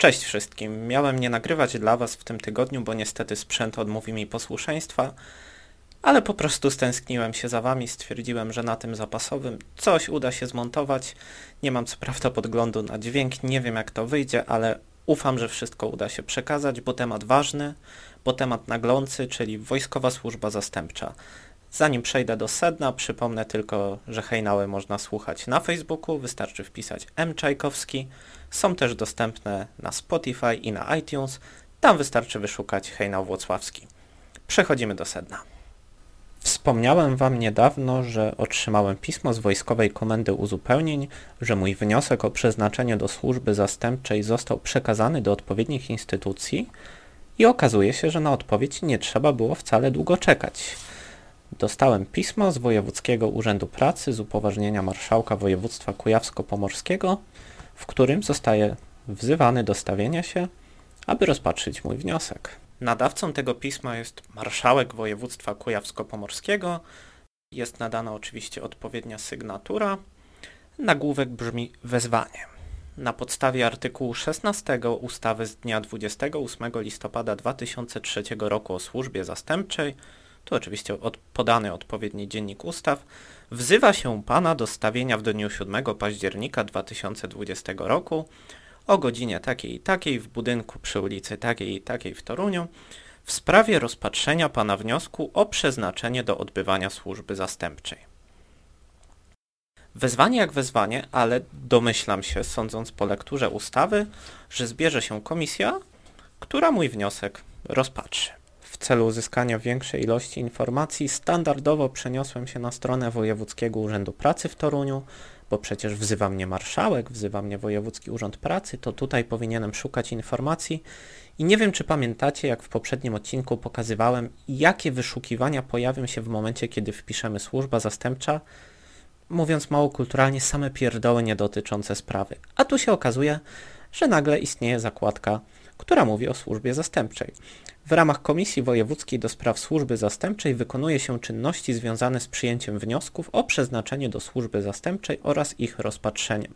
Cześć wszystkim. Miałem nie nagrywać dla Was w tym tygodniu, bo niestety sprzęt odmówi mi posłuszeństwa, ale po prostu stęskniłem się za Wami, stwierdziłem, że na tym zapasowym coś uda się zmontować. Nie mam co prawda podglądu na dźwięk, nie wiem jak to wyjdzie, ale ufam, że wszystko uda się przekazać, bo temat ważny, bo temat naglący, czyli Wojskowa Służba Zastępcza. Zanim przejdę do sedna, przypomnę tylko, że hejnały można słuchać na Facebooku, wystarczy wpisać M. Czajkowski. Są też dostępne na Spotify i na iTunes. Tam wystarczy wyszukać hejnał włocławski. Przechodzimy do sedna. Wspomniałem Wam niedawno, że otrzymałem pismo z Wojskowej Komendy Uzupełnień, że mój wniosek o przeznaczenie do służby zastępczej został przekazany do odpowiednich instytucji i okazuje się, że na odpowiedź nie trzeba było wcale długo czekać. Dostałem pismo z Wojewódzkiego Urzędu Pracy z upoważnienia Marszałka Województwa Kujawsko-Pomorskiego, w którym zostaje wzywany do stawienia się, aby rozpatrzyć mój wniosek. Nadawcą tego pisma jest Marszałek Województwa Kujawsko-Pomorskiego. Jest nadana oczywiście odpowiednia sygnatura. Nagłówek brzmi wezwanie. Na podstawie artykułu 16 ustawy z dnia 28 listopada 2003 roku o służbie zastępczej tu oczywiście od, podany odpowiedni dziennik ustaw, wzywa się Pana do stawienia w dniu 7 października 2020 roku o godzinie takiej i takiej w budynku przy ulicy takiej i takiej w Toruniu w sprawie rozpatrzenia Pana wniosku o przeznaczenie do odbywania służby zastępczej. Wezwanie jak wezwanie, ale domyślam się, sądząc po lekturze ustawy, że zbierze się komisja, która mój wniosek rozpatrzy. Celu uzyskania większej ilości informacji standardowo przeniosłem się na stronę Wojewódzkiego Urzędu Pracy w Toruniu, bo przecież wzywa mnie marszałek, wzywa mnie Wojewódzki Urząd Pracy, to tutaj powinienem szukać informacji. I nie wiem, czy pamiętacie, jak w poprzednim odcinku pokazywałem, jakie wyszukiwania pojawią się w momencie, kiedy wpiszemy służba zastępcza, mówiąc mało kulturalnie, same pierdoły nie dotyczące sprawy. A tu się okazuje, że nagle istnieje zakładka, która mówi o służbie zastępczej. W ramach Komisji Wojewódzkiej do Spraw Służby Zastępczej wykonuje się czynności związane z przyjęciem wniosków o przeznaczenie do służby zastępczej oraz ich rozpatrzeniem.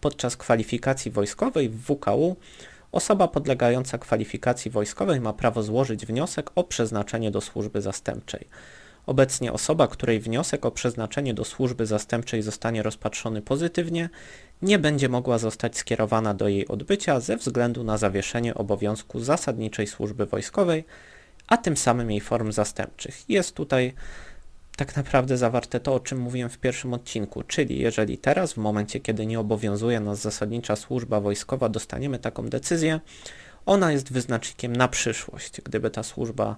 Podczas kwalifikacji wojskowej w WKU osoba podlegająca kwalifikacji wojskowej ma prawo złożyć wniosek o przeznaczenie do służby zastępczej. Obecnie osoba, której wniosek o przeznaczenie do służby zastępczej zostanie rozpatrzony pozytywnie, nie będzie mogła zostać skierowana do jej odbycia ze względu na zawieszenie obowiązku zasadniczej służby wojskowej, a tym samym jej form zastępczych. Jest tutaj tak naprawdę zawarte to, o czym mówiłem w pierwszym odcinku, czyli jeżeli teraz, w momencie kiedy nie obowiązuje nas zasadnicza służba wojskowa, dostaniemy taką decyzję, ona jest wyznacznikiem na przyszłość. Gdyby ta służba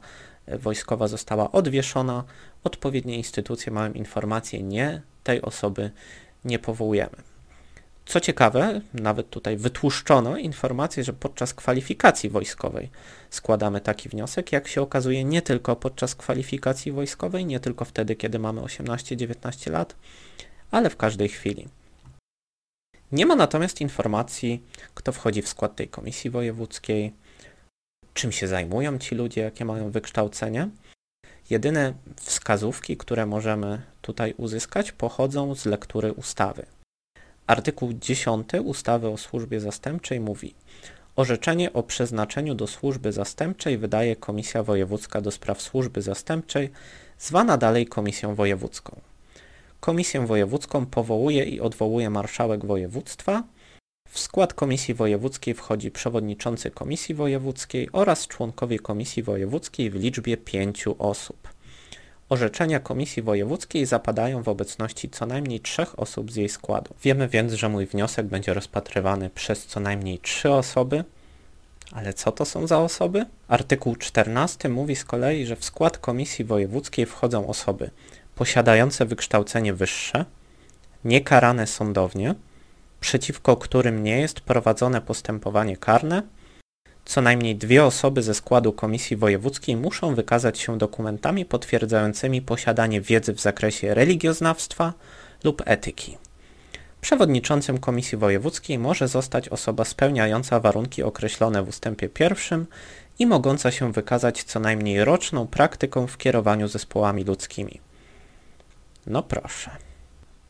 wojskowa została odwieszona, odpowiednie instytucje mają informację, nie, tej osoby nie powołujemy. Co ciekawe, nawet tutaj wytłuszczono informację, że podczas kwalifikacji wojskowej składamy taki wniosek, jak się okazuje nie tylko podczas kwalifikacji wojskowej, nie tylko wtedy, kiedy mamy 18-19 lat, ale w każdej chwili. Nie ma natomiast informacji, kto wchodzi w skład tej komisji wojewódzkiej, czym się zajmują ci ludzie, jakie mają wykształcenie. Jedyne wskazówki, które możemy tutaj uzyskać, pochodzą z lektury ustawy. Artykuł 10 ustawy o służbie zastępczej mówi Orzeczenie o przeznaczeniu do służby zastępczej wydaje Komisja Wojewódzka do Spraw Służby Zastępczej, zwana dalej Komisją Wojewódzką. Komisję Wojewódzką powołuje i odwołuje marszałek województwa. W skład Komisji Wojewódzkiej wchodzi przewodniczący Komisji Wojewódzkiej oraz członkowie Komisji Wojewódzkiej w liczbie pięciu osób. Orzeczenia Komisji Wojewódzkiej zapadają w obecności co najmniej trzech osób z jej składu. Wiemy więc, że mój wniosek będzie rozpatrywany przez co najmniej trzy osoby. Ale co to są za osoby? Artykuł 14 mówi z kolei, że w skład Komisji Wojewódzkiej wchodzą osoby posiadające wykształcenie wyższe, niekarane sądownie, przeciwko którym nie jest prowadzone postępowanie karne co najmniej dwie osoby ze składu Komisji Wojewódzkiej muszą wykazać się dokumentami potwierdzającymi posiadanie wiedzy w zakresie religioznawstwa lub etyki. Przewodniczącym Komisji Wojewódzkiej może zostać osoba spełniająca warunki określone w ustępie pierwszym i mogąca się wykazać co najmniej roczną praktyką w kierowaniu zespołami ludzkimi. No proszę.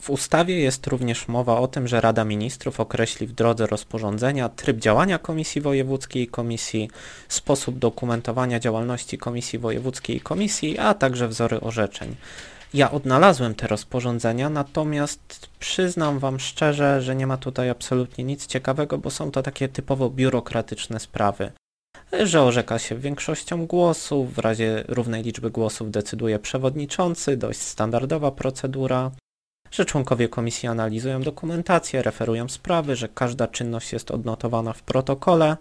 W ustawie jest również mowa o tym, że Rada Ministrów określi w drodze rozporządzenia tryb działania Komisji Wojewódzkiej i Komisji, sposób dokumentowania działalności Komisji Wojewódzkiej i Komisji, a także wzory orzeczeń. Ja odnalazłem te rozporządzenia, natomiast przyznam Wam szczerze, że nie ma tutaj absolutnie nic ciekawego, bo są to takie typowo biurokratyczne sprawy. Że orzeka się większością głosów, w razie równej liczby głosów decyduje przewodniczący, dość standardowa procedura że członkowie komisji analizują dokumentację, referują sprawy, że każda czynność jest odnotowana w protokole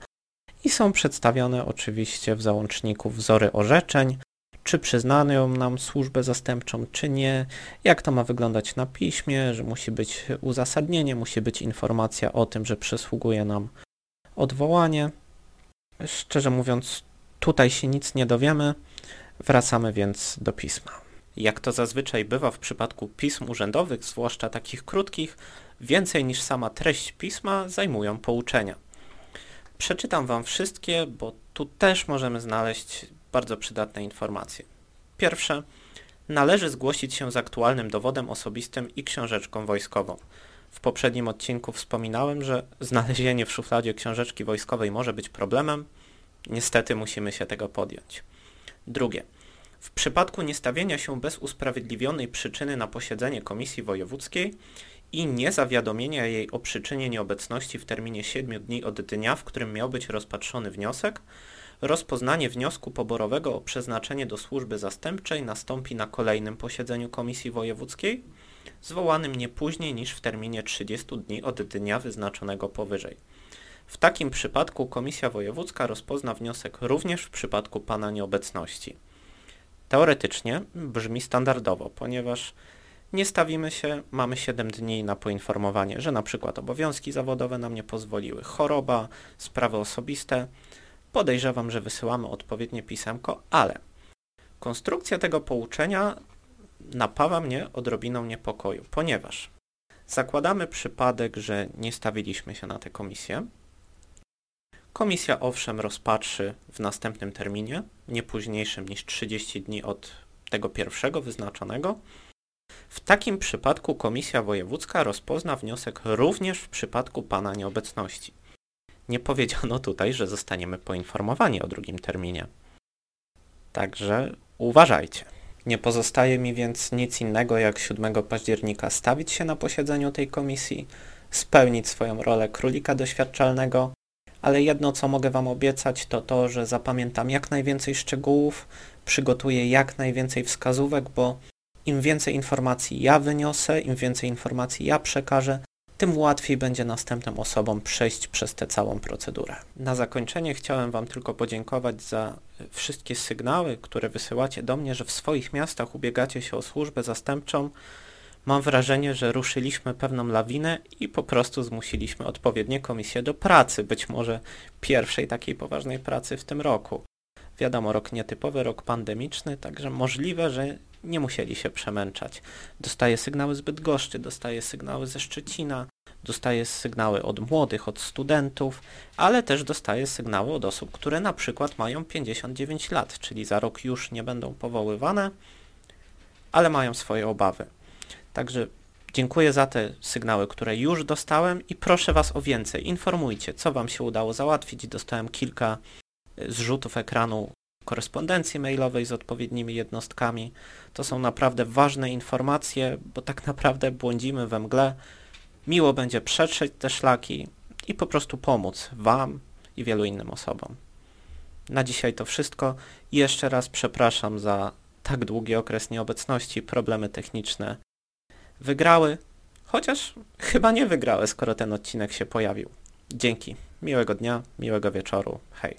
i są przedstawione oczywiście w załączniku wzory orzeczeń, czy przyznają nam służbę zastępczą, czy nie, jak to ma wyglądać na piśmie, że musi być uzasadnienie, musi być informacja o tym, że przysługuje nam odwołanie. Szczerze mówiąc, tutaj się nic nie dowiemy, wracamy więc do pisma. Jak to zazwyczaj bywa w przypadku pism urzędowych, zwłaszcza takich krótkich, więcej niż sama treść pisma zajmują pouczenia. Przeczytam Wam wszystkie, bo tu też możemy znaleźć bardzo przydatne informacje. Pierwsze, należy zgłosić się z aktualnym dowodem osobistym i książeczką wojskową. W poprzednim odcinku wspominałem, że znalezienie w szufladzie książeczki wojskowej może być problemem. Niestety musimy się tego podjąć. Drugie, w przypadku niestawienia się bez usprawiedliwionej przyczyny na posiedzenie Komisji Wojewódzkiej i niezawiadomienia jej o przyczynie nieobecności w terminie 7 dni od dnia, w którym miał być rozpatrzony wniosek, rozpoznanie wniosku poborowego o przeznaczenie do służby zastępczej nastąpi na kolejnym posiedzeniu Komisji Wojewódzkiej, zwołanym nie później niż w terminie 30 dni od dnia wyznaczonego powyżej. W takim przypadku Komisja Wojewódzka rozpozna wniosek również w przypadku Pana nieobecności. Teoretycznie brzmi standardowo, ponieważ nie stawimy się, mamy 7 dni na poinformowanie, że na przykład obowiązki zawodowe nam nie pozwoliły, choroba, sprawy osobiste. Podejrzewam, że wysyłamy odpowiednie pisemko, ale konstrukcja tego pouczenia napawa mnie odrobiną niepokoju, ponieważ zakładamy przypadek, że nie stawiliśmy się na tę komisję, Komisja owszem rozpatrzy w następnym terminie, nie późniejszym niż 30 dni od tego pierwszego wyznaczonego. W takim przypadku Komisja Wojewódzka rozpozna wniosek również w przypadku Pana nieobecności. Nie powiedziano tutaj, że zostaniemy poinformowani o drugim terminie. Także uważajcie. Nie pozostaje mi więc nic innego jak 7 października stawić się na posiedzeniu tej komisji, spełnić swoją rolę królika doświadczalnego ale jedno co mogę Wam obiecać to to, że zapamiętam jak najwięcej szczegółów, przygotuję jak najwięcej wskazówek, bo im więcej informacji ja wyniosę, im więcej informacji ja przekażę, tym łatwiej będzie następnym osobom przejść przez tę całą procedurę. Na zakończenie chciałem Wam tylko podziękować za wszystkie sygnały, które wysyłacie do mnie, że w swoich miastach ubiegacie się o służbę zastępczą. Mam wrażenie, że ruszyliśmy pewną lawinę i po prostu zmusiliśmy odpowiednie komisje do pracy, być może pierwszej takiej poważnej pracy w tym roku. Wiadomo, rok nietypowy, rok pandemiczny, także możliwe, że nie musieli się przemęczać. Dostaję sygnały z Bydgoszczy, dostaję sygnały ze Szczecina, dostaję sygnały od młodych, od studentów, ale też dostaję sygnały od osób, które na przykład mają 59 lat, czyli za rok już nie będą powoływane, ale mają swoje obawy. Także dziękuję za te sygnały, które już dostałem i proszę Was o więcej. Informujcie, co Wam się udało załatwić. Dostałem kilka e, zrzutów ekranu korespondencji mailowej z odpowiednimi jednostkami. To są naprawdę ważne informacje, bo tak naprawdę błądzimy we mgle. Miło będzie przetrzeć te szlaki i po prostu pomóc Wam i wielu innym osobom. Na dzisiaj to wszystko. Jeszcze raz przepraszam za tak długi okres nieobecności, problemy techniczne wygrały, chociaż chyba nie wygrały, skoro ten odcinek się pojawił. Dzięki. Miłego dnia, miłego wieczoru. Hej.